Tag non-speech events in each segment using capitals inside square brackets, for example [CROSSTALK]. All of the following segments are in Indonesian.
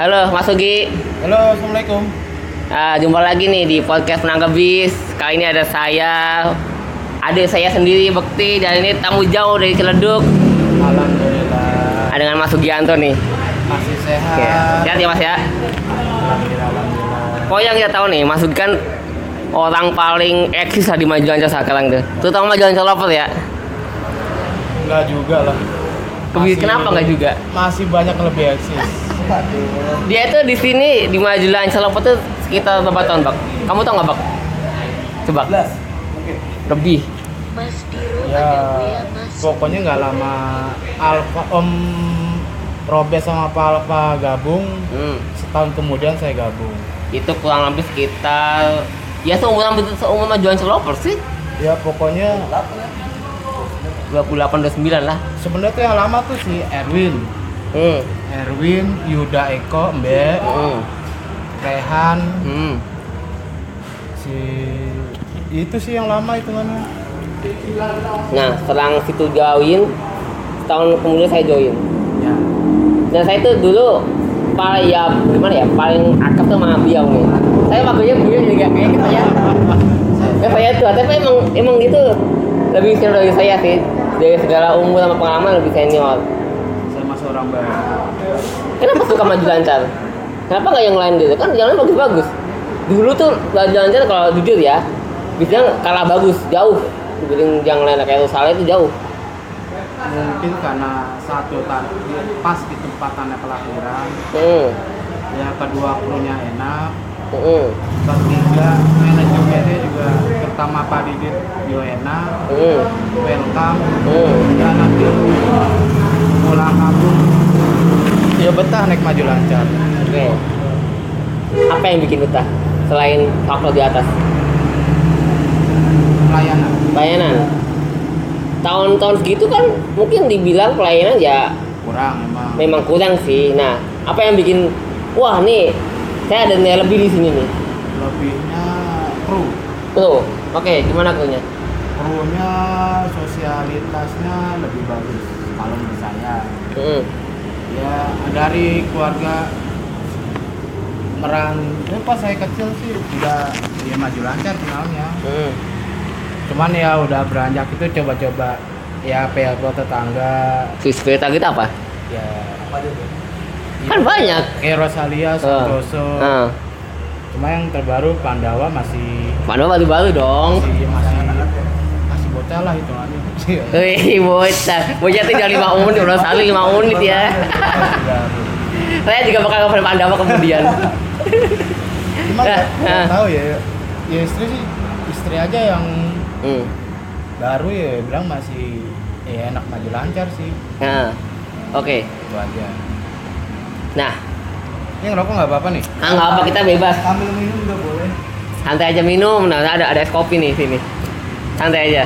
Halo Mas Ugi Halo, assalamualaikum. Ah, Jumpa lagi nih di podcast Penangga Bis Kali ini ada saya Adik saya sendiri Bekti Dan ini tamu jauh dari Ciledug Alhamdulillah Ada dengan Mas Sugianto nih masih sehat. Oke, Sehat ya Mas ya Alhamdulillah, alhamdulillah. Kok yang kita tahu nih Mas Sugi kan Orang paling eksis lah di Majuan sekarang tuh Terutama Majuan Lover ya Enggak juga lah. Masih- Kenapa nggak juga? Masih banyak lebih eksis. Dia tuh di sini di Majulan Lover tuh sekitar berapa tahun Bak? Kamu tau nggak Bak? Coba Mungkin. Lebih Mas Biru Ya, ada Wia Mas pokoknya nggak lama Alfa Om Robes sama Pak Alfa gabung. hmm. Setahun kemudian saya gabung. Itu kurang lebih sekitar Ya seumur seumur Majulan Lover sih Ya pokoknya 28 29 lah sebenarnya tuh yang lama tuh si Erwin. Hmm. Erwin, Yuda Eko, Mbak, Hmm. Rehan, Hmm. si itu sih yang lama hitungannya. Nah, setelah situ join, setahun kemudian saya join. Ya. Dan saya tuh dulu paling ya gimana ya paling akrab tuh sama beliau nih. Saya makanya beliau juga kayak kita ya. Ya saya tuh, tapi emang emang itu lebih senior dari saya sih. Dari segala umur sama pengalaman lebih senior. Baru. Kenapa suka maju lancar? Kenapa nggak yang lain gitu? Kan jalan bagus-bagus. Dulu tuh maju lancar kalau jujur ya, biasanya kalah bagus jauh dibanding yang lain kayak Rusale itu jauh. Mungkin karena satu tadi pas di tempatannya kelahiran, Hmm. ya kedua krunya enak, Hmm. ketiga manajemennya juga pertama Pak Didit juga enak, Hmm. welcome, Hmm. dan nanti pulang kampung ya betah naik maju lancar. Oke. Apa yang bikin betah selain faktor di atas? Pelayanan. Pelayanan. Tahun-tahun segitu kan mungkin dibilang pelayanan ya kurang emang. memang kurang sih. Nah, apa yang bikin wah nih saya ada nilai lebih di sini nih. Lebihnya kru. Tuh, oke gimana krunya? Krunya sosialitasnya lebih bagus kalau menurut saya. Hmm. ya dari keluarga meran ya pas saya kecil sih udah ya maju lancar kenalnya Hmm. cuman ya udah beranjak itu coba-coba ya PLBO tetangga Swiss kereta kita apa? ya Kan banyak. kayak Rosalia Santoso Ah. cuma yang terbaru Pandawa masih Mana baru-baru dong. masih masih masih bocah lah hitungannya Wih, bocah. Bocah tinggal 5 menit, udah sekali 5 menit ya. Saya juga bakal ke Pandawa kemudian. cuma Nah, nggak nah. tahu ya ya istri sih istri aja yang Hmm. baru ya bilang masih ya enak maju lancar sih Nah, oke. itu aja Nah, ini ngerokok nggak apa-apa nih ah, nggak apa kita bebas. sambil minum juga boleh Santai aja minum. Nah, ada ada es kopi nih sini. Santai aja.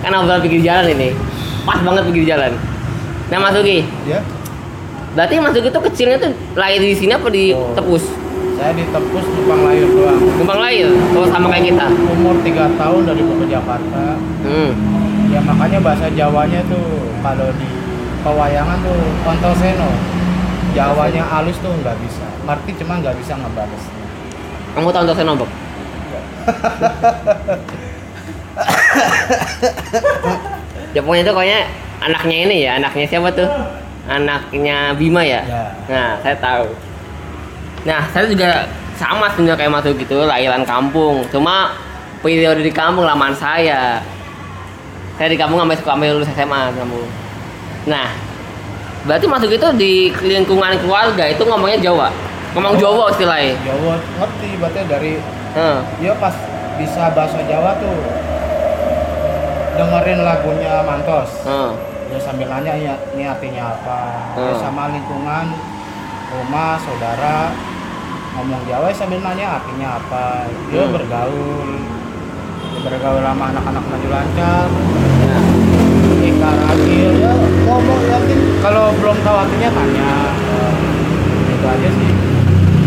Kan obrolan pinggir jalan ini. Pas banget pinggir jalan. Nah, Mas Ugi, ya berarti Mas Ugi tuh kecilnya tuh lahir di sini apa di Oh. Tepus? saya ditebus numpang layar doang Numpang lahir, kalau sama kayak kita. umur 3 tahun dari ke Jakarta Hmm. ya makanya bahasa Jawanya tuh kalau di pewayangan tuh kontol seno Jawanya halus tuh nggak bisa ngerti cuma nggak bisa ngebalesnya Kamu tahu untuk Senobok? [LAUGHS] ya pokoknya itu pokoknya anaknya ini ya, anaknya siapa tuh? Anaknya Bima ya? Ya. Nah, saya tahu. Nah, saya juga sama sebenarnya kayak Mas Ugi gitu, lahiran kampung. Cuma periode di kampung lamaan saya. Saya di kampung sampai sampai lulus SMA kampung. Nah, berarti Mas Ugi itu di lingkungan keluarga itu ngomongnya Jawa. Ngomong Jawa istilahnya. Jawa ngerti berarti dari Heeh. dia pas bisa bahasa Jawa tuh dengerin lagunya Mantos Heeh. ya sambil nanya ini, ini artinya apa ya Hmm. sama lingkungan rumah saudara ngomong Jawa ya sambil nanya artinya apa dia Hmm. bergaul dia bergaul sama anak-anak maju lancar. Eka Ragil ya ngomong nanti kalau belum tahu artinya tanya itu aja sih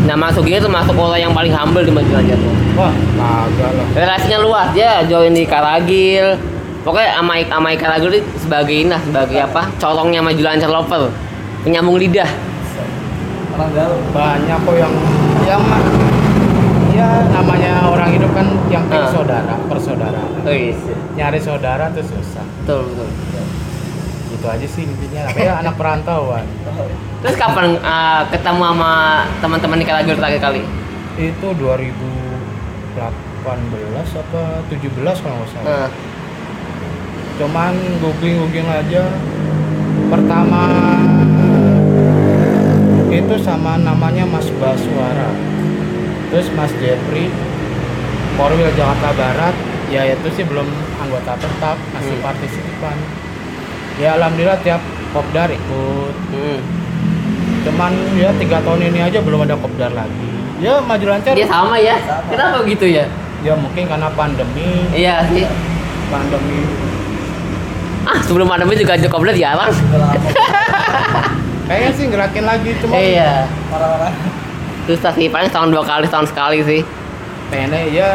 Nah masuknya itu masuk orang yang paling humble di Majuan Jatuh. wah kagak lah Relasinya luas dia join di Karagil. Pokoknya sama, sama Karagil itu sebagai nah sebagai apa? Colongnya Majuan Lover. penyambung lidah. Orang banyak kok yang yang ya namanya orang hidup kan yang penting Ah. saudara persaudaraan oh iya nyari saudara tuh susah. Betul betul. Itu aja sih intinya. Tapi ya anak perantauan. Terus kapan uh, ketemu sama teman-teman di Kalagil terakhir kali? Itu 2018 apa 17 kalau nggak salah. Nah, cuman googling googling aja. Pertama itu sama namanya Mas Baswara. Terus Mas Jeffrey Korwil Jakarta Barat. Ya itu sih belum anggota tetap masih Hmm. partisipan. Ya alhamdulillah tiap kopdar ikut. Hmm. cuman ya tiga tahun ini aja belum ada kopdar lagi. Ya maju lancar. Dia sama ya. Kenapa gitu ya? Ya mungkin karena pandemi. Iya sih. Pandemi sebelum pandemi juga jarang udah lama kayaknya sih ngerakin lagi cuma iya. orang-orang susah sih paling setahun dua kali setahun sekali sih. Pengennya ya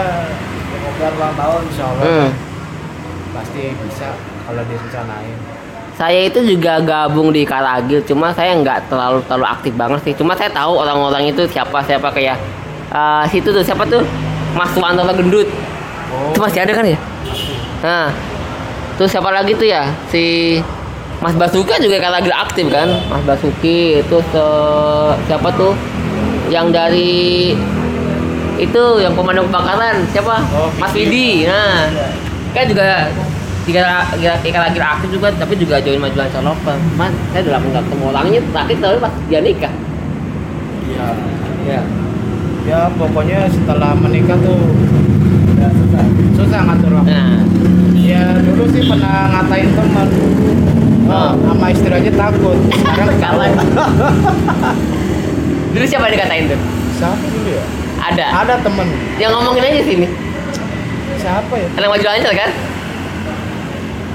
ngobrol ulang tahun insya Allah. Hmm. pasti bisa kalau direncanain. Saya itu juga gabung di Karagil cuma saya nggak terlalu terlalu aktif banget sih. Cuma saya tahu orang-orang itu siapa siapa kayak eh, situ tuh siapa tuh? Mas Suwanto Gendut. Oh. Itu masih ada kan ya? Nah terus siapa lagi tuh ya? Si Mas Basuki juga Karagil aktif kan? Mas Basuki itu se- siapa tuh? Yang dari itu yang pemadam kebakaran siapa? Oh, Mas. Widi nah kan juga tiga lagi aktif juga tapi juga join majuan calon mas saya udah lama nggak ketemu orangnya terakhir tapi pas dia nikah. Ya ya ya pokoknya setelah menikah tuh ya susah. Susah ngatur waktu. Nah ya dulu sih pernah ngatain teman Oh. sama istri aja takut. Sekarang [LAUGHS] kalah dulu siapa yang dikatain tuh? Siapa dulu ya? Ada. Ada temen. Yang ngomongin aja sini. Siapa ya? Yang maju lancar kan?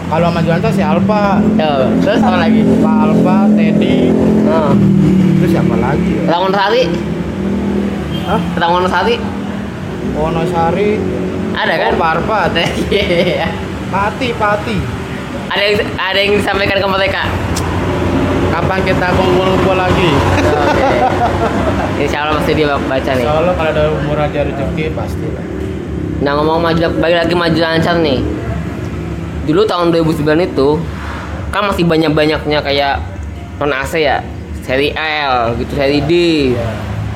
Kalau sama Juanta si Alfa. Tuh, terus apa lagi? Pak Alfa Teddy. Oh. terus siapa lagi ya? Rangon Sari Hah? Rangon Sari Wonosari. Ada kan? Oh, Pak Arfad [LAUGHS] Iya. Pati Pati ada yang ada yang disampaikan ke mereka kapan kita kumpul-kumpul lagi Oke. [LAUGHS] Insya Allah pasti dia baca nih. Insya Allah kalau ada umur aja rezeki pasti lah Nah ngomong maju balik lagi maju lancar nih. Dulu tahun 2009 itu kan masih banyak banyaknya kayak non AC ya, seri L gitu, seri D. Iya.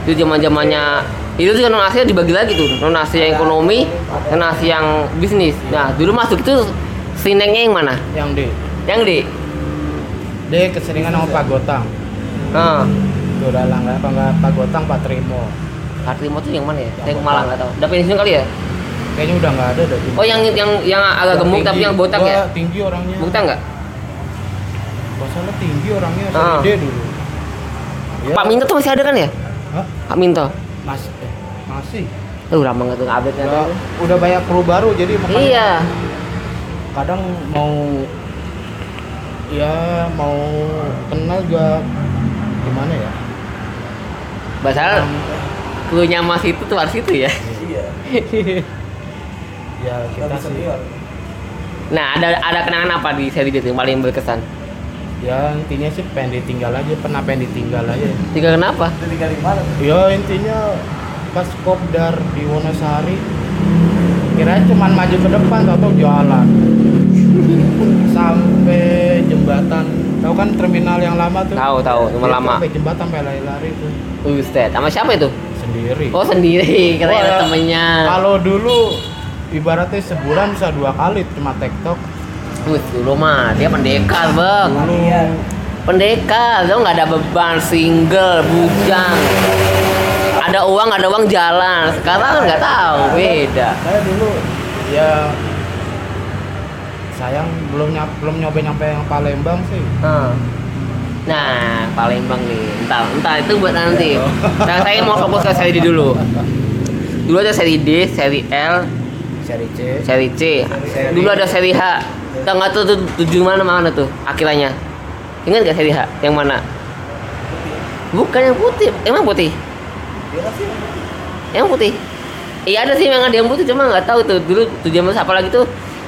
Itu zaman zamannya itu juga non AC dibagi lagi tuh, non AC yang ekonomi, non AC yang bisnis. Nah dulu masuk itu sinengnya yang mana? yang D Yang D. D keseringan sama Pak Gotang Nah, itu udah langganan apa enggak Pak Gotang Pak Trimo Kartimo tuh yang mana ya? Saya Yang malah botak. nggak tahu. Udah pensiun kali ya? kayaknya udah nggak ada dah Oh yang yang yang agak gemuk tapi yang botak ya? tinggi orangnya Botak nggak? Gak salah tinggi orangnya Ah. dulu Ya. Pak Minto tuh masih ada kan ya? Hah? Pak Minto. Mas, masih Tuh lama nggak tuh update udah, udah banyak kru baru jadi makanya Iya. kadang mau ya mau kenal juga gimana ya Bahasa krunya Mas itu tuh harus itu ya. iya [LAUGHS] ya kita sih Nah, ada ada kenangan apa di seri itu yang paling berkesan? ya intinya sih pengen ditinggal aja pernah pengen ditinggal aja Tiga kenapa? itu tinggal di mana ya intinya pas kopdar di Wonosari kirain cuman maju ke depan atau jalan sampai jembatan tahu kan terminal yang lama tuh Tahu tahu, cuma lama. sampai jembatan sampai lari-lari tuh Buset, sama siapa itu? sendiri Oh sendiri, katanya Wah, ada ya. temennya. kalau dulu ibaratnya sebulan bisa dua kali cuma tektok Bus dulu mah dia pendekar bang. dulu Iya. Pendekar, lo nggak ada beban, single, bujang. Ada uang, ada uang jalan. Sekarang nggak tahu, beda. saya dulu ya sayang belum nyap, belum nyoba nyampe yang Palembang sih Hmm. Nah, Palembang nih. Entar, entar itu buat nanti. Nah, saya mau fokus ke seri D dulu. Dulu ada seri D, seri L, seri C seri C. Seri- Dulu ada seri H. Kita nggak tahu tuh tujuh mana mana tuh akhirnya. Ingat gak seri H? Yang mana? Bukan yang putih. Emang putih? Sih Yang putih. Iya ada sih yang ada yang putih cuma nggak tahu tuh. Dulu tujuh mana apa lagi tuh?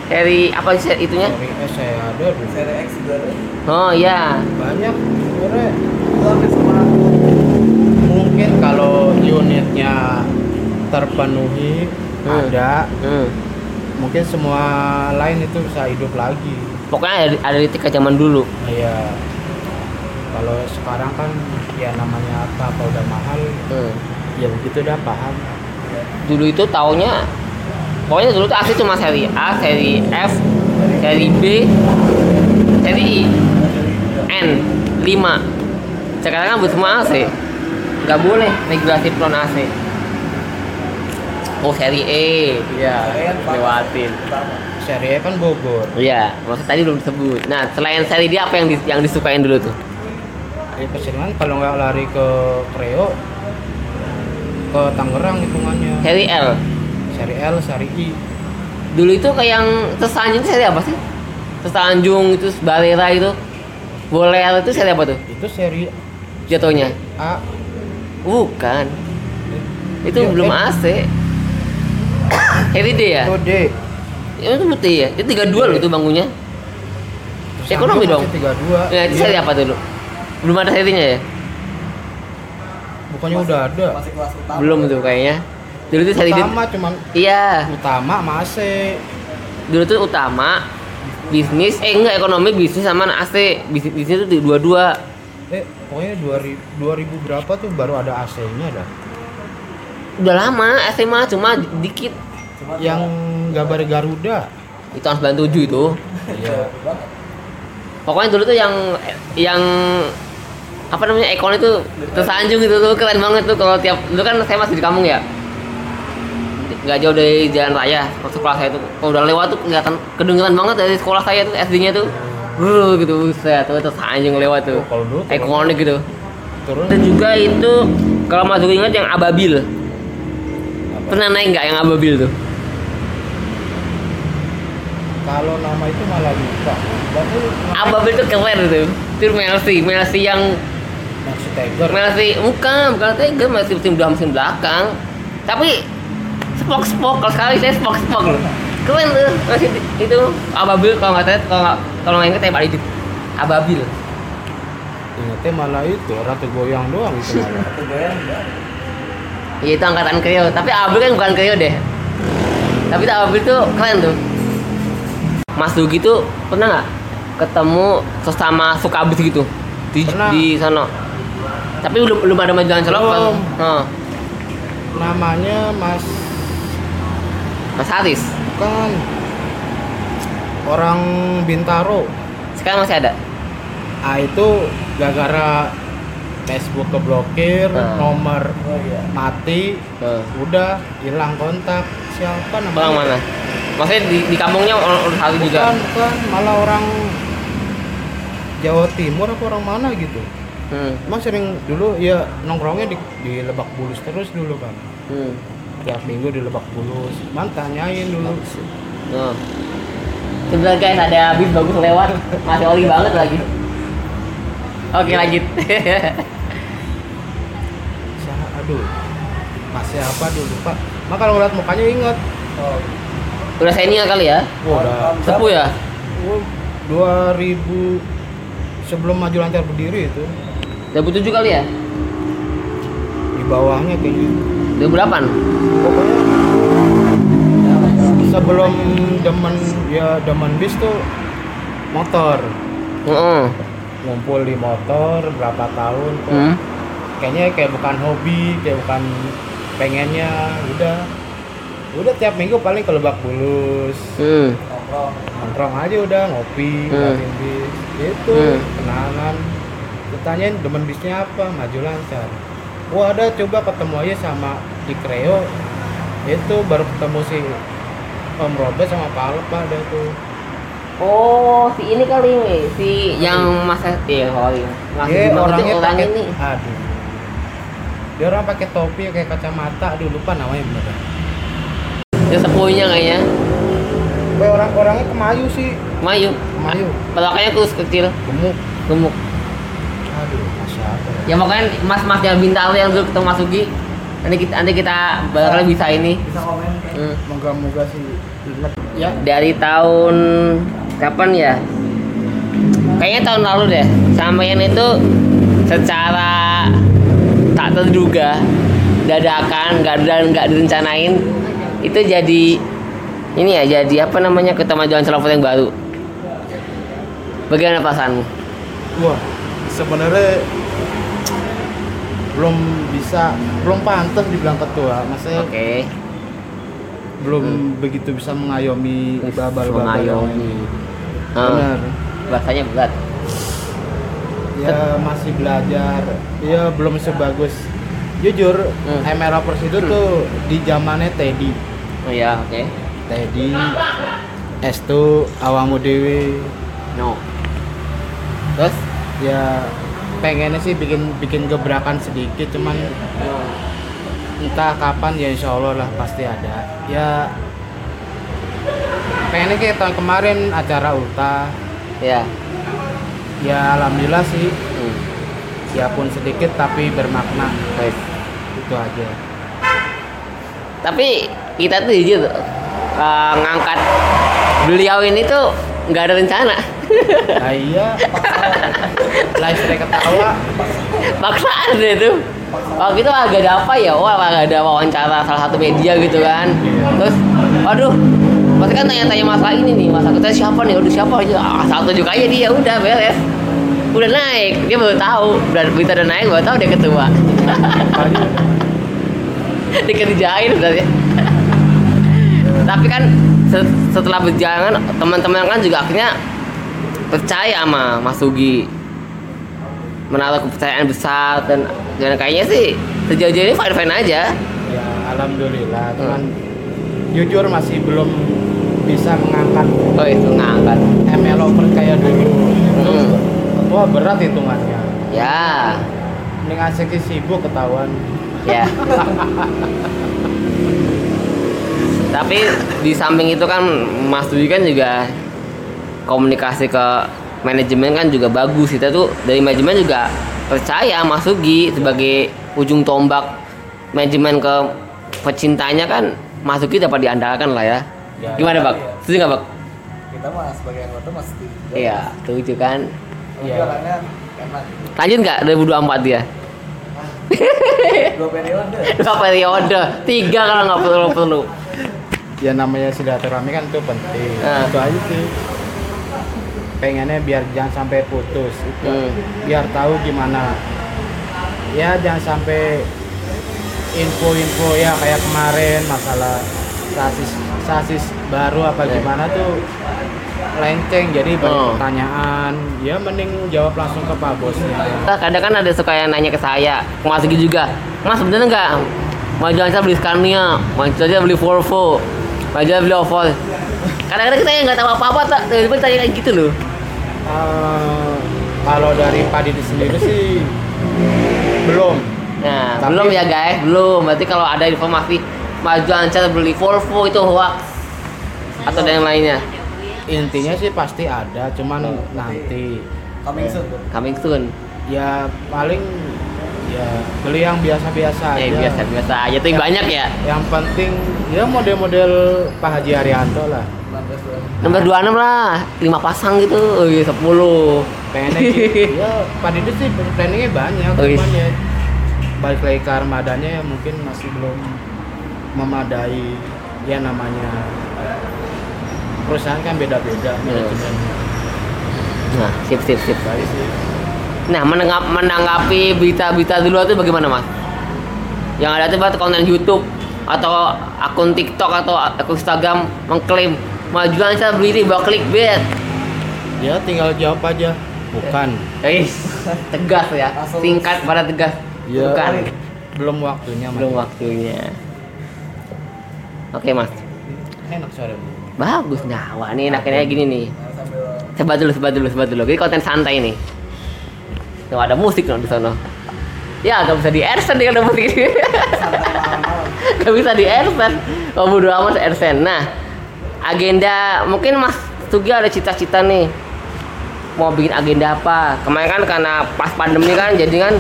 Seri apa sih itunya? seri saya ada seri X juga ada Oh iya. banyak sebenarnya mungkin kalau unitnya terpenuhi Hmm. ada hmm. mungkin semua lain itu bisa hidup lagi pokoknya ada, ada di tiket zaman dulu Iya. Kalau sekarang kan ya namanya apa apa udah mahal, hmm. ya begitu dah paham. dulu itu taunya pokoknya dulu tuh asli cuma seri A, seri F, seri B, seri I, N, 5 sekarang kan buat semua AC nggak boleh regulasi non AC oh seri E. Iya lewatin Seri E kan Bogor. iya maksud tadi belum disebut. Nah selain seri dia apa yang dis- yang disukain dulu tuh Ya keseringan kalau nggak lari ke Kreo ke Tangerang hitungannya. seri L Seri L, seri I. dulu itu kayak yang tersanjung seri apa sih tersanjung itu balera itu boler itu seri apa tuh Itu seri jatuhnya A. bukan itu Iya, belum eh. AC seri D ya Itu D. itu putih ya itu 32 loh itu bangkunya Ekonomi dong. 32. ya itu seri apa dulu belum ada serinya ya? Bukannya udah ada. masih kelas utama. Belum tuh kayaknya. Dulu tuh D Utama cuman iya. utama masih dulu tuh utama bisnis eh enggak ekonomi bisnis sama AC bisnis bisnis itu dua-dua. Eh pokoknya 2000 2000 berapa tuh baru ada AC-nya dah. udah lama SMA cuma dikit. Cuma Yang gambar Garuda. itu tahun 97 itu. Iya. pokoknya dulu tuh yang yang apa namanya ekon itu tersanjung gitu tuh keren banget tuh kalau tiap dulu kan saya masih di kampung ya. Nggak jauh dari jalan raya sekolah saya tuh. Kalau udah lewat tuh kelihatan kedengeran banget dari sekolah saya tuh SD-nya tuh. Wuh, gitu buset tuh tersanjung lewat tuh. Oh, dulu ikonik gitu. Turun. Dan juga itu kalau masuk ingat yang ababil? Pernah naik nggak yang ababil tuh? Kalau nama itu malah lupa. Ababil tuh keren tuh. Itu Melsi Melsi yang Maxi Tiger. Melsi bukan bukan Tiger Melsi mesin udah mesin belakang. Tapi spok spok kalau sekali saya spok spok keren tuh masih itu ababil kalau nggak tahu kalau nggak kalau nggak inget saya balik itu ababil. Ingetnya malah itu ratu goyang doang itu malah. [LAUGHS] Satu goyang ya itu angkatan Kreo tapi ababil kan bukan Kreo deh. Tapi tuh ababil tuh keren tuh. Mas Dugi tuh pernah nggak ketemu sesama Sukabis gitu? Di Pernah. di sana tapi belum belum ada majalah selokan Belum. oh, namanya Mas Mas Haris? Kan orang Bintaro. Sekarang masih ada? Ah itu gara-gara Facebook keblokir Ah. nomor oh iya. mati oh. udah hilang kontak. Siapa namanya? Orang mana? Maksudnya di, di kampungnya orang orang Haris juga? Bukan bukan. Malah orang Jawa Timur apa orang mana gitu hmm. emang sering dulu ya nongkrongnya di, di Lebak Bulus terus dulu kan Hmm. tiap minggu di Lebak Bulus. Man tanyain dulu. Oh. Sebentar guys ada bis bagus lewat. Masih oli banget lagi. Oke lanjut. Siapa? aduh. Masih apa dulu pak? Mak kalau ngeliat mukanya inget oh udah senior kali ya? Oh, udah. Sepuh ya? Oh, 2000 sebelum maju lancar berdiri itu 2007 kali ya? Di bawahnya kayaknya. 2008 pokoknya sebelum demen ya demen bis tuh motor. Heeh. ngumpul di motor berapa tahun kok Hmm. kayaknya kayak bukan hobi kayak bukan pengennya. Udah. Udah tiap minggu paling ke Lebak Bulus. Hmm. nongkrong. Nongkrong aja udah ngopi Hmm. ngeliatin bis. Itu Hmm. kenangan ditanyain demen bisnya apa maju lancar wah ada coba ketemu aja sama di Kreo itu baru ketemu si Om Robert sama Pak Alpa ada tuh Oh, si ini kali nih, si yang masa iya kali. Ngasih dia di bawah orangnya itu orang pakai ini. aduh dia orang pakai topi kayak kacamata aduh lupa namanya bener Yang sepuhnya kayaknya. Kayak orang orangnya kemayu sih Mayu. Mayu. Pelakanya kurus kecil, gemuk gemuk. Aduh Allah Ya pokoknya mas-mas yang bintang yang dulu ketemu Mas Ugi. Nanti kita nanti kita barangkali bisa ini. bisa komen Hmm. moga-moga sih inget ya Dari tahun kapan ya? Kayaknya tahun lalu deh. Sampean itu secara tak terduga dadakan nggak dan nggak direncanain itu jadi ini ya jadi apa namanya ketemajuan Celovot yang baru bagaimana perasaanmu Wah, sebenarnya belum bisa, belum pantas dibilang ketua. Maksudnya oke belum begitu bisa mengayomi babal-babal. mengayomi Hmm, Benar. bahasanya berat Ya masih belajar. Ya belum sebagus. Jujur, Hmm. ML Lovers itu tuh di zamannya Teddy. oh ya oke Teddy, Estu, Awamu Dewi. no Ya pengennya sih bikin bikin gebrakan sedikit, cuman entah kapan ya insya Allah lah pasti ada. Ya pengennya kayak tahun kemarin acara ulta. Ya. Ya alhamdulillah sih. Hmm. ya pun sedikit tapi bermakna. Baik. itu aja. Tapi kita tuh jujur eh, ngangkat beliau ini tuh nggak ada rencana nah iya live saya ketawa. Paksaan deh tuh waktu itu agak ada apa ya? Wah agak ada wawancara salah satu media gitu kan. Terus aduh pasti kan tanya-tanya masalah ini nih masalah kita siapa nih? Udah siapa? Aja ah, satu juga aja dia udah beres. Udah naik dia baru tahu. Udah berita udah naik baru tahu dia ketua. Dikerjain udah ya tapi kan se- setelah berjalan teman-teman kan juga akhirnya percaya sama Mas Sugi menaruh kepercayaan besar dan dan kayaknya sih sejauh ini fine fine aja. Ya alhamdulillah. Cuman jujur masih belum bisa mengangkat. Oh itu ngangkat. ML over kayak dulu. Hmm. wah berat hitungannya ya. Dengan seksi sibuk ketahuan. Ya. Tapi di samping itu kan Mas Dwi kan juga komunikasi ke manajemen kan juga bagus kita tuh dari manajemen juga percaya Mas Sugi sebagai ujung tombak manajemen ke pecintanya kan Mas Sugi dapat diandalkan lah ya Ya, gimana ya, Bang? ya. Setuju nggak Bang? Kita mah sebagai anggota masih setuju. Iya, setuju kan. Iya. orangnya enak. Lanjut nggak 2024 dia? [LAUGHS] Dua periode. Dua periode, tiga kalau nggak perlu perlu. ya namanya silaturahmi kan itu penting Ah. itu aja sih pengennya biar jangan sampai putus itu Hmm. biar tahu gimana ya jangan sampai info-info ya kayak kemarin masalah sasis sasis baru apa Eh. gimana tuh lenceng jadi banyak Oh. pertanyaan ya mending jawab langsung ke pak bosnya Nah, kadang kan ada suka yang nanya ke saya, Mas juga. Mas bener nggak? Mau saya beli Scania, mau jualan beli Volvo, mau jualan beli Opel. Kadang-kadang kita yang nggak tahu apa-apa, tak tiba-tiba tanya kayak gitu loh. Eh, kalau dari Pak Didi sendiri sih belum Nah, Tapi- belum ya guys, belum. Berarti kalau ada informasi maju ancar beli Volvo itu hoax atau ada yang lainnya. intinya sih pasti ada cuman nanti Coming soon. Coming soon. ya paling ya beli yang biasa-biasa Eh aja biasa biasa aja tuh yang banyak ya. yang penting ya model-model Pak Haji Arianto lah 19 bulan. Nomor 26 lah, 5 pasang gitu. Oh iya 10. pengennya gitu ya Pak Didi sih planningnya banyak Oh, iya. cuman ya balik lagi ke armadanya ya mungkin masih belum memadai ya namanya perusahaan kan beda-beda manajemen Nah, sip sip sip. Baik sih Nah, menanggap, menanggapi berita-berita di luar itu bagaimana, Mas? Yang ada tuh buat konten YouTube atau akun TikTok atau akun Instagram mengklaim majuan saya beli ini bawa clickbait. ya tinggal jawab aja bukan Eh, tegas ya. Singkat pada tegas. Ya. Bukan. belum waktunya Mas. Belum waktunya. Oke, Mas. enak suara Bagus nah. Wah, ini enaknya gini nih. Sebat dulu, sebat dulu, sebat dulu. Ini konten santai nih. Tuh ada musik loh di sana. Ya, gak bisa di AirSend nih kalau musik ini. [LAUGHS] gak bisa di AirSend. Oh, bodo amat AirSend. Nah, agenda mungkin Mas Sugi ada cita-cita nih. Mau bikin agenda apa? Kemarin kan karena pas pandemi kan jadi kan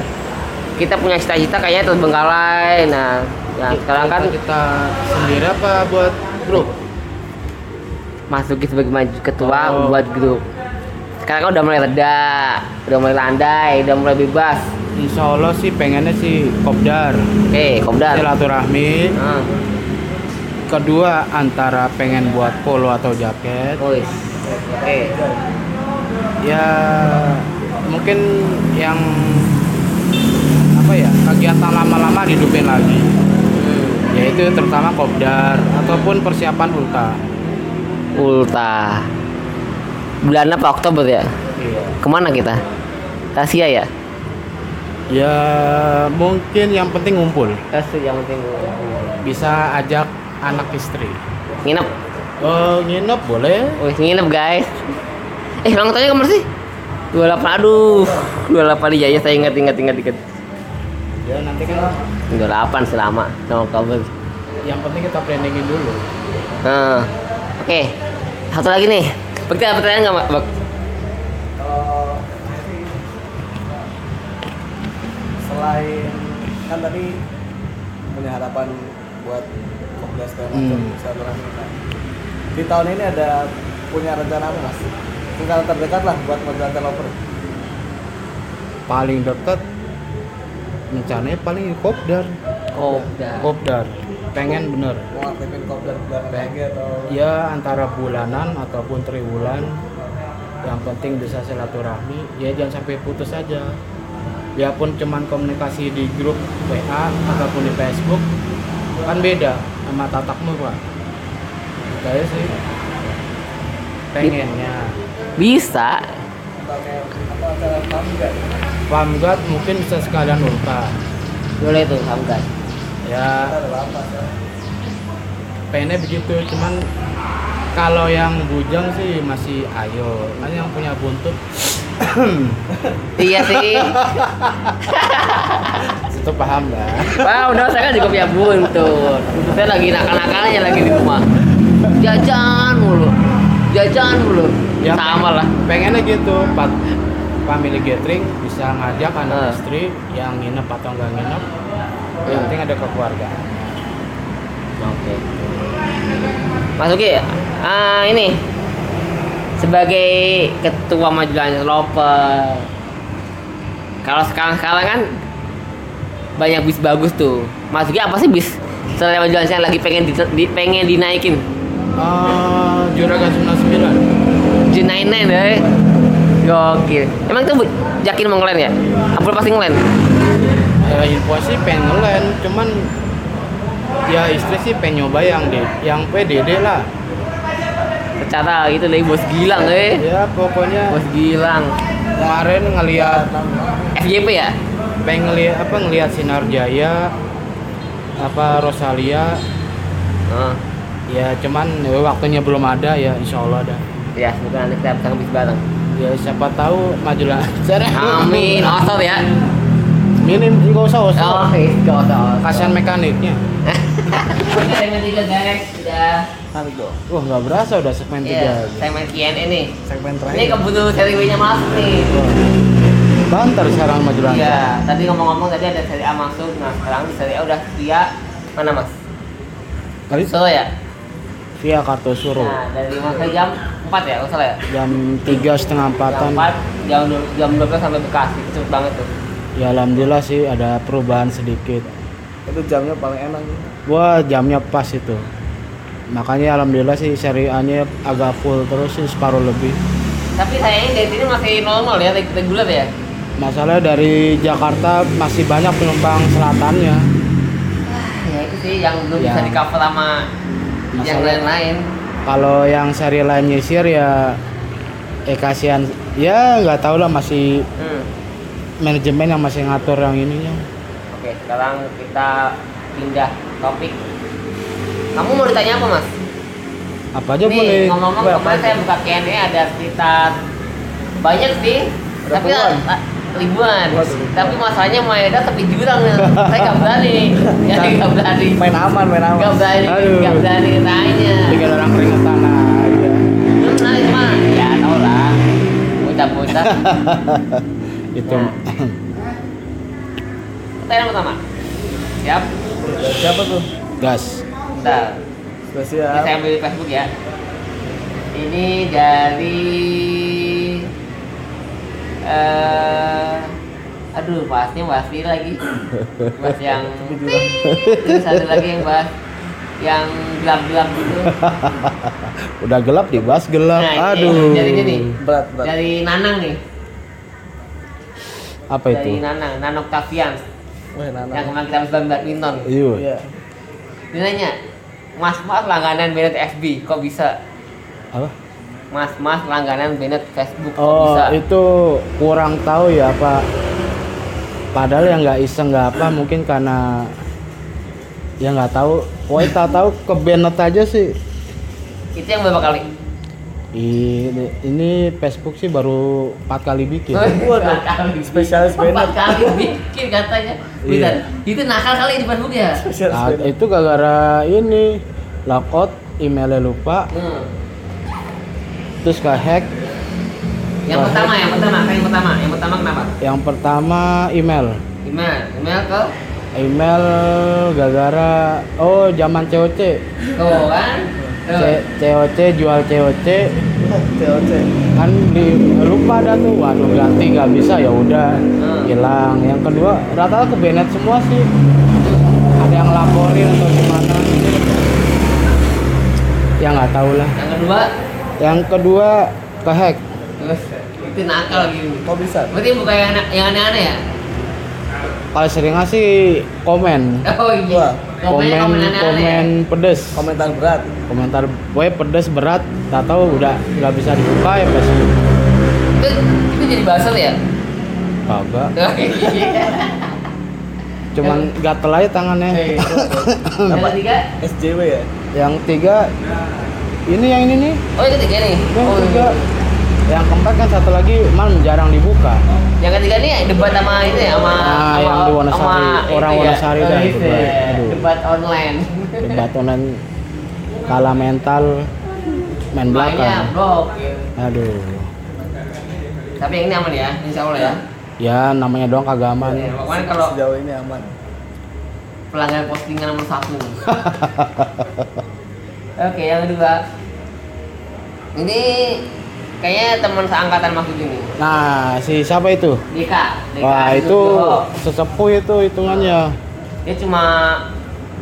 kita punya cita-cita kayaknya terbengkalai. Nah, ya sekarang kan kita sendiri apa buat grup Mas Sugi sebagai maju ketua Oh. buat grup. sekarang kan udah mulai reda, udah mulai landai, udah mulai bebas. Insya Allah sih pengennya sih kopdar Oke, kopdar. silaturahmi Ah, kedua antara pengen buat polo atau jaket wis. Oke. ya mungkin yang apa ya kegiatan lama-lama dihidupin lagi Hmm. yaitu terutama kopdar ataupun persiapan ulta Ulta. Bulan apa Oktober ya? iya Ke mana kita? Asia ya? ya mungkin yang penting ngumpul Asia yang penting. bisa ajak anak istri Nginep. oh nginep boleh Wih, nginep guys. Eh, ulang tahunnya ke mana sih? 28, aduh. 28 iya, ya saya ingat, ingat, ingat, ingat. ya nanti kan 28 selama, sama Oktober. yang penting kita planningin dulu Nah, oke. Satu lagi nih. Bekti ada pertanyaan nggak, Mak? Bak? Kalau selain kan tadi punya harapan buat Dan macam Hmm. silaturahmi kan. Di tahun ini ada punya rencana apa mas? Tinggal terdekat lah buat majalah developer. paling dekat rencananya paling kopdar Kopdar. kopdar pengen bener Mau aktifin Kopdar lagi atau? ya antara bulanan ataupun triwulan yang penting bisa silaturahmi ya jangan sampai putus aja biarpun cuman komunikasi di grup WA ataupun di Facebook kan beda sama tatap muka saya sih pengennya. Bisa. Pamgat mungkin bisa sekalian ulta Boleh tuh, ya lapas ya. pengennya begitu cuman kalau yang bujang sih masih ayo. Kan yang punya buntut [COUGHS] Iya sih. [LAUGHS] itu paham lah Wah, udah saya kan juga punya buntut. Saya lagi nakal-nakalnya lagi di rumah. Jajan mulu. Jajan mulu. Ya. Sama lah. pengennya gitu pat family gathering bisa ngajak anak Ah. istri yang nginep atau nggak nginep yang penting ada kekeluargaan Oke. Mas Uki, ah ini sebagai ketua majelis loper. Kalau sekarang-sekarang kan banyak bis bagus tuh. Uki apa sih bis selain majelis yang lagi pengen di, di- pengen dinaikin? uh, Juragan 99 J99 deh. Gokil. Emang itu Bu- yakin mau ngelen ya? Apa pasti ngelen? ya info sih pengen ngelen cuman ya istri sih pengen nyoba yang D, yang PDD lah Secara gitu deh bos Gilang eh. ya pokoknya Bos Gilang. kemarin ngelihat FJP ya? pengen ngelihat apa ngelihat sinar jaya apa Rosalia Oh. ya cuman ya, waktunya belum ada ya insya Allah ada Ya, semoga nanti kita bisa ngebis bareng. ya siapa tahu maju lancar Amin, osot ya. minim nggak usah usah Oh, gak usah. kasihan mekaniknya Ini segmen tiga guys, sudah. Nanti dong. wah nggak berasa udah segmen tiga Iya, aja. segmen Q&A nih. Segmen Ini terakhir. keburu seri W-nya masuk nih. banter sekarang maju Iya, tadi ngomong-ngomong tadi ada seri A masuk. Nah, sekarang di seri A udah via mana mas? Tadi Solo ya? via Kartosuro Nah, dari masa jam 4 ya, kalau salah ya? jam tiga setengah Jam empatan 4, jam, jam 12 sampai Bekasi, itu cepet banget tuh. ya alhamdulillah sih ada perubahan sedikit Itu jamnya paling enak. nih. wah jamnya pas itu makanya alhamdulillah sih seri A nya agak full terus sih separuh lebih Tapi sayangnya dari sini masih normal ya, reg- reguler ya? masalahnya dari Jakarta masih banyak penumpang selatannya Ya itu sih yang belum Ya. bisa di cover sama yang Masalah- lain-lain. kalau yang seri lain nyisir ya eh kasihan ya nggak tahu lah masih Hmm. manajemen yang masih ngatur yang ininya Oke, sekarang kita pindah topik. Kamu mau ditanya apa, Mas? apa aja boleh Nih, ngomong-ngomong Apa kemarin saya buka Q&A ada sekitar banyak sih, Ada tapi puluhan? ribuan. Tapi masalahnya Maeda tepi jurang. saya nggak berani. [LAUGHS] Ya nggak berani. Main aman, main aman. Nggak berani, Aduh. nggak berani tanya. bikin orang keringetan aja Belum nah itu mah. Ya tau lah. Bocah-bocah. [LAUGHS] itu Nah. Pertanyaan pertama. Siap. Siapa tuh? gas Bentar. Ini saya ambil di Facebook ya. Ini dari eh aduh bahasnya bahas ini lagi bahas [LAUGHS] yang terus satu lagi yang bahas yang gelap-gelap gitu [LAUGHS] Udah gelap dibahas gelap. Nah, ini Aduh. dari ini nih. berat berat dari Nanang nih Apa itu? dari Nanang Nanok Tafian wah nana yang kemarin kita habis main badminton Iya. iya dia nanya mas mas langganan Bennett FB kok bisa Apa? mas mas langganan Bennett Facebook kok Oh, bisa itu kurang tahu ya, Pak. Padahal yang nggak iseng nggak apa, mungkin karena ya nggak tahu. Pokoknya tak tahu ke Bennett aja sih. itu yang berapa kali Ini, ini Facebook sih baru empat kali bikin. Waduh, kali Spesialis Empat Bennett. kali bikin katanya. Iya. Itu nakal kali di Facebook ya. Nah, itu gara-gara ini logout emailnya lupa, Hmm. terus ke hack. Yang pertama, yang pertama, yang pertama? Yang pertama kenapa? Yang pertama email. Email, email ke Email gara-gara oh zaman COC. tuh kan. C- COC jual COC TOC kan di lupa dah tuh. Waduh ganti nggak bisa ya udah. Hmm. hilang. Yang kedua rata-rata ke Bennett semua sih. Ada yang laporin atau gimana ya nggak tahu lah. Yang kedua, yang kedua ke hack. Terus itu nakal gitu. kok bisa? Berarti bukan yang aneh-aneh ya? kalau sering sih komen. Oh iya. Wah, komen komen aneh-aneh. komen pedes. Komentar berat. Komentar web pedes berat. Tak tahu udah nggak bisa dibuka ya Facebook Itu itu jadi basel ya? kagak. [LAUGHS] Cuman gatel aja tangannya. [LAUGHS] Yang ketiga, SJW ya? Yang tiga ini yang ini nih. Oh yang ketiga nih. yang Oh, tiga. iya. Yang keempat kan satu lagi man jarang dibuka Yang ketiga nih debat sama itu ya sama Ah, sama- yang di Wonosari. sama Orang itu ya. Wonosari dah, Oh, itu debat. ya. Debat online. debat online kalah mental main belakang blok. aduh Tapi yang ini aman ya, insya Allah ya. ya namanya doang kagak aman Ya, Pokoknya kalau sejauh ini aman pelanggan postingan nomor satu. [LAUGHS] Oke, yang kedua. Ini kayaknya teman seangkatan maksud ini. nah si siapa itu Dika. Dika wah itu sesepuh itu hitungannya Dia cuma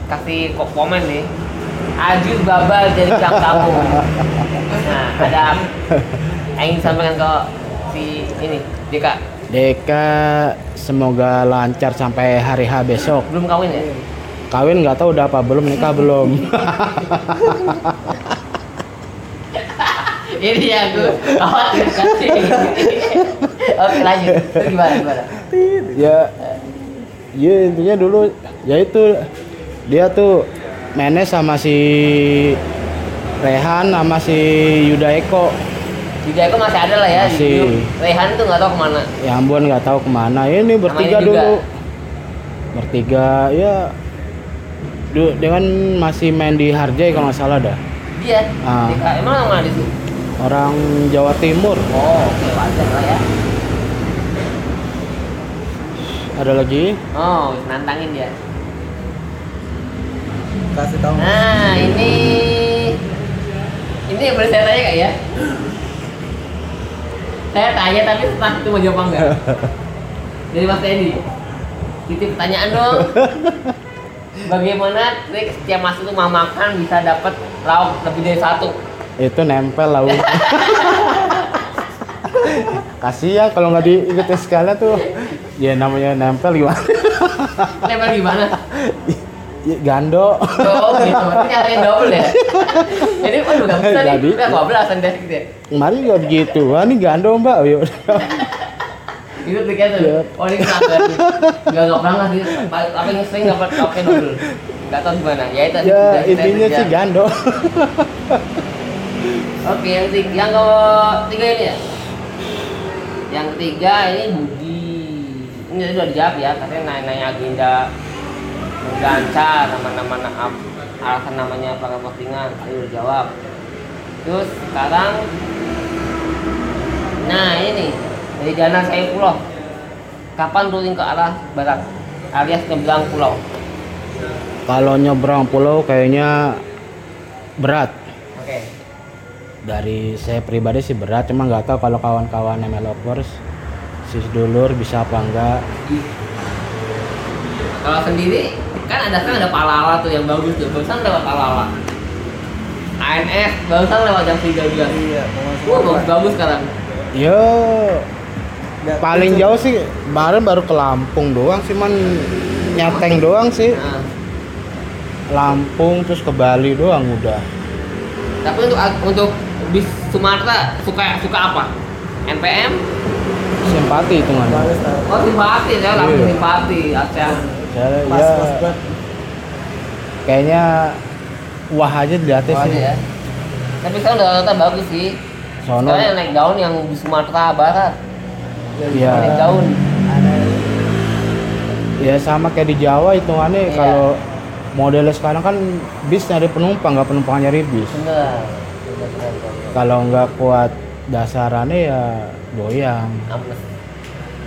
kasih kok komen nih. Ajus babal jadi kamu. [LAUGHS] Nah, ada ingin disampaikan ke si ini Dika. Deka semoga lancar sampai hari H besok Belum kawin ya? kawin nggak tahu udah apa belum nikah belum [LAUGHS] ini yang gue khawatir kasih. Oke lanjut. Terus gimana gimana? Ya ya intinya dulu ya itu dia tuh mainnya sama si Rehan sama si Yuda Eko. Juga aku masih ada lah ya Masih. Rehan tuh nggak tahu ke mana. Ya ampun nggak tahu ke mana. Ini bertiga ini juga. dulu. Bertiga ya. Dengan masih main di Harjai kalau nggak salah dah. Dia Ah. Emang mana di situ orang Jawa Timur. Oh oke wajar lah ya. Ada lagi? Oh nantangin dia. Kasih tahu. Nah ini ini yang boleh saya tanya kak ya? Saya tanya tapi entah itu mau jawab enggak? [LAUGHS] Dari Mas Teddy titip pertanyaan dong. [LAUGHS] Bagaimana trik setiap masuk rumah makan bisa dapat lauk lebih dari satu itu nempel lah Wi. kasihan kalau nggak diikutin sekalian tuh. Ya namanya nempel gimana? Level gimana? Ya, gando. Oh gitu. Berarti nyariin double ya? Jadi waduh gak bisa nih. Udah bablasan deh gitu ya? Kemarin juga begitu wah ini gando mbak. Yuk. itu triknya tuh. Iya. oh ini nggak nggak pernah sih. Yang sering dapat pakai double? Nggak tahu gimana. Ya itu ya intinya sih gando Oke, yang ketiga, yang ketiga ini ya. Yang ketiga ini Budi. Ini tadi udah dijawab ya, katanya nanya-nanya agenda menggancar nama-nama na- alasan namanya para postingan, tadi udah jawab. Terus sekarang Nah ini dari Jalan Saifullah Kapan touring ke arah barat alias nyebrang pulau kalau nyebrang pulau kayaknya berat dari saya pribadi sih berat cuma nggak tahu kalau kawan-kawan ML lovers si dulur bisa apa enggak Kalau sendiri kan ada kan ada Palala tuh yang bagus tuh. Barusan lewat Palala. ANS barusan lewat jam 13. Iya, Wah, bagus bagus sekarang. yo paling jauh sih kemarin baru ke Lampung doang sih man nyateng doang sih Nah, Lampung terus ke Bali doang udah tapi untuk untuk bis Sumatera suka suka apa? NPM? simpati Bagus, tahu. Oh simpati, saya langsung Iya. simpati. Pas, ya pas banget. kayaknya wah aja dilihatnya Oh, sih ya. Tapi sekarang udah rata bagus sih. sono Sekarang yang naik daun yang di Sumatera Barat. Iya. Naik daun. ya sama kayak di Jawa hitungannya Iya. kalau modelnya sekarang kan bis nyari penumpang nggak penumpang nyari bis Bener. Kalau nggak kuat dasarannya ya goyang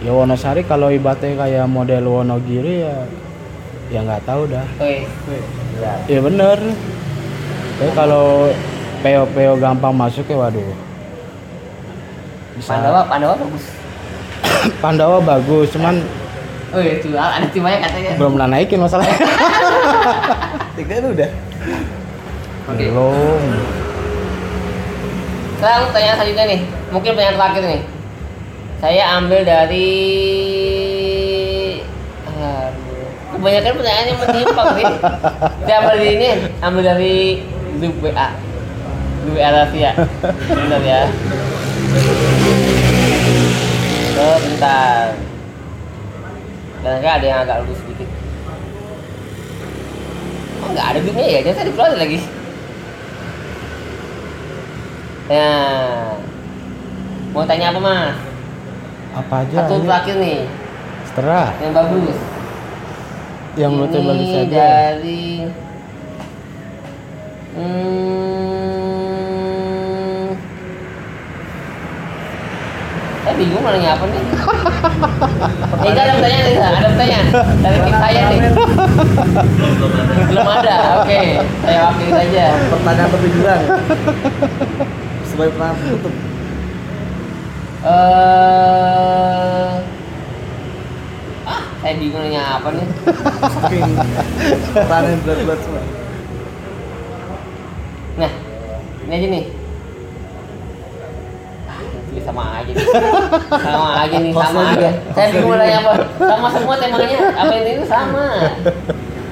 ya Wonosari kalau ibaratnya kayak model Wonogiri ya ya nggak tahu dah Oke. Ya. ya bener tapi kalau PO-PO gampang masuk ya waduh bisa Pandawa, Pandawa bagus. [COUGHS] Pandawa bagus cuman Oh iya, tuh ada timnya katanya. belum pernah naikin masalahnya [LAUGHS] Tiga itu udah. Oke. belum Sekarang pertanyaan selanjutnya nih, mungkin pertanyaan terakhir nih. Saya ambil dari kebanyakan pertanyaannya menyimpang sih. Saya [LAUGHS] ambil dari ini, ambil dari grup WA. Grup WA rahasia. Bentar ya. Sebentar. Dan ada yang agak lurus sedikit. Oh nggak ada grupnya ya? Jangan saya di lagi. Ya. Mau tanya apa mas? apa aja Satu ini terakhir nih, seterah yang bagus. yang menurut bagus aja dari hmm, saya bingung mau nanya apa nih. [LAUGHS] Eh, enggak ada pertanyaan nih, ada pertanyaan dari tim saya nih. Belum ada, oke. Saya wakili saja. Pertanyaan kurang. [LAUGHS] Sebagai penangan tutup. Eh, ah, saya bingung nanya apa nih. Saking pertanyaan berat-berat semua. Nah, ini aja nih. Ah, sama aja nih. Sama aja nih, sama aja. Saya bingung nanya apa. Sama semua temanya. Apa ini tuh sama.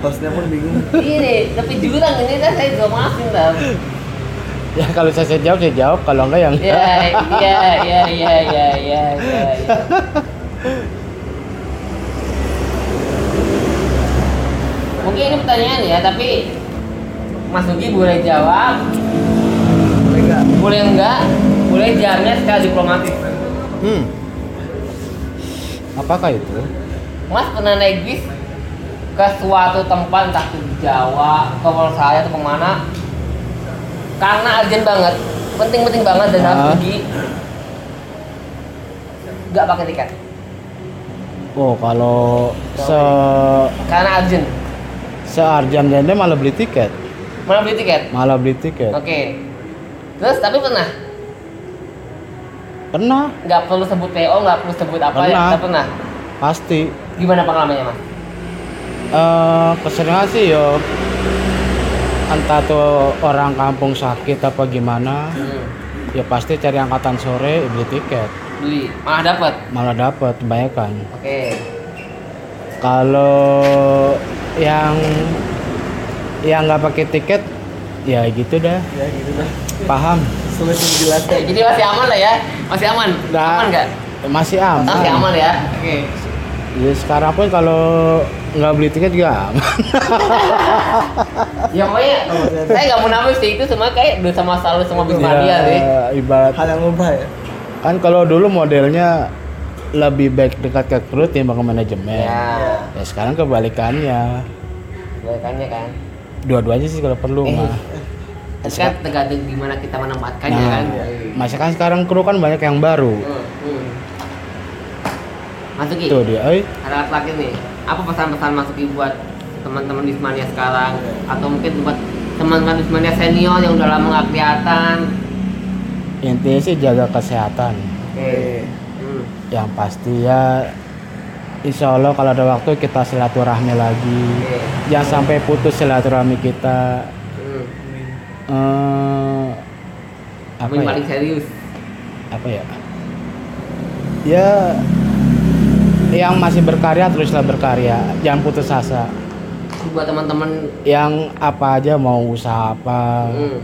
Hostnya pun bingung. Ini, tapi jurang ini kan saya juga masing dah. Ya kalau saya, saya jawab saya jawab kalau enggak yang Ya, iya, iya, iya, iya, iya, iya. iya. Mungkin ini pertanyaan ya, tapi Mas Nugi boleh jawab, Boleh nggak? boleh enggak, boleh jawabnya secara diplomatis. hmm. apakah itu Mas pernah naik bis ke suatu tempat entah di Jawa, ke saya atau ke mana karena urgent banget, penting-penting banget dan harus Ah. pergi. Nggak pakai tiket. Oh kalau se karena urgent. Searjan janda malah beli tiket. Mana beli tiket? Malah beli tiket. Oke. Terus tapi pernah? Pernah. Nggak perlu sebut PO nggak perlu sebut apa ya? Pernah. nggak pernah? Pasti. Gimana pengalamannya mas? Eh keseringan sih yo entah tuh orang kampung sakit apa gimana hmm. ya pasti cari angkatan sore beli tiket. Beli. Malah dapat malah dapat kebanyakan. Oke. Kalau yang yang nggak pakai tiket ya gitu dah. Ya gitu dah. paham? Sulit menjelaskan. jadi masih aman lah ya? Masih aman? Nah. aman nggak? Masih aman. Masih aman ya? Oke. Ya sekarang pun kalau nggak beli tiket juga aman. [LAUGHS] Ya pokoknya saya nggak munafik sih. Itu semua kayak udah sama selalu sama bis Madia sih. Ya, ibarat. Hal yang mubah ya. kan kalau dulu modelnya lebih baik dekat ke kru timbang ke manajemen. Ya. Ya sekarang kebalikannya. Kebalikannya kan. Dua-duanya sih kalau perlu Eh. mah. kan tergantung gimana kita menempatkannya nah kan. masa kan sekarang kru kan banyak yang baru. Hmm, hmm. Masuki? Tuh dia eh ada terakhir nih apa pesan-pesan Masuki buat teman-teman Bismania sekarang atau mungkin buat teman-teman Bismania senior yang udah lama nggak kelihatan intinya sih jaga kesehatan oke hmm. yang pasti ya Insya Allah kalau ada waktu kita silaturahmi lagi Oke. jangan sampai putus silaturahmi kita Hmm. eh apa Yang ya paling serius. apa ya ya yang masih berkarya teruslah berkarya jangan putus asa Buat teman-teman yang apa aja mau usaha apa hmm.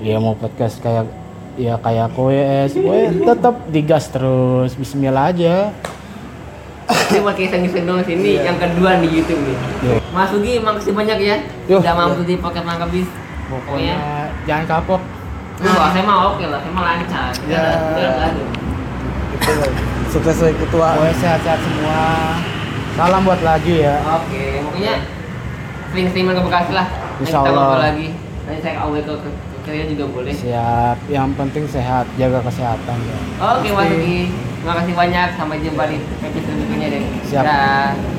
ya mau podcast kayak ya kayak koes koe tetap digas terus Bismillah aja Ini kisah-kisah dong sini yang kedua di YouTube nih. Yo. Mas Ugi, makasih banyak ya. Yo. Udah mampu di pocket mangkabis. pokoknya jangan kapok Wah, saya mah oke lah, saya mah lancar. Ya. Udah, udah, udah. Sukses sebagai ketua. koe sehat-sehat semua salam buat lagi ya Oke, pokoknya sering-sering main ke Bekasi lah. Nanti Insya kita Allah. ngobrol lagi. Nanti saya awal ke, ke, ke kerja juga boleh. siap yang penting sehat jaga kesehatan ya Oke, Mas Ugi. Terima kasih banyak. Sampai jumpa di episode berikutnya deh. Siap. Dah.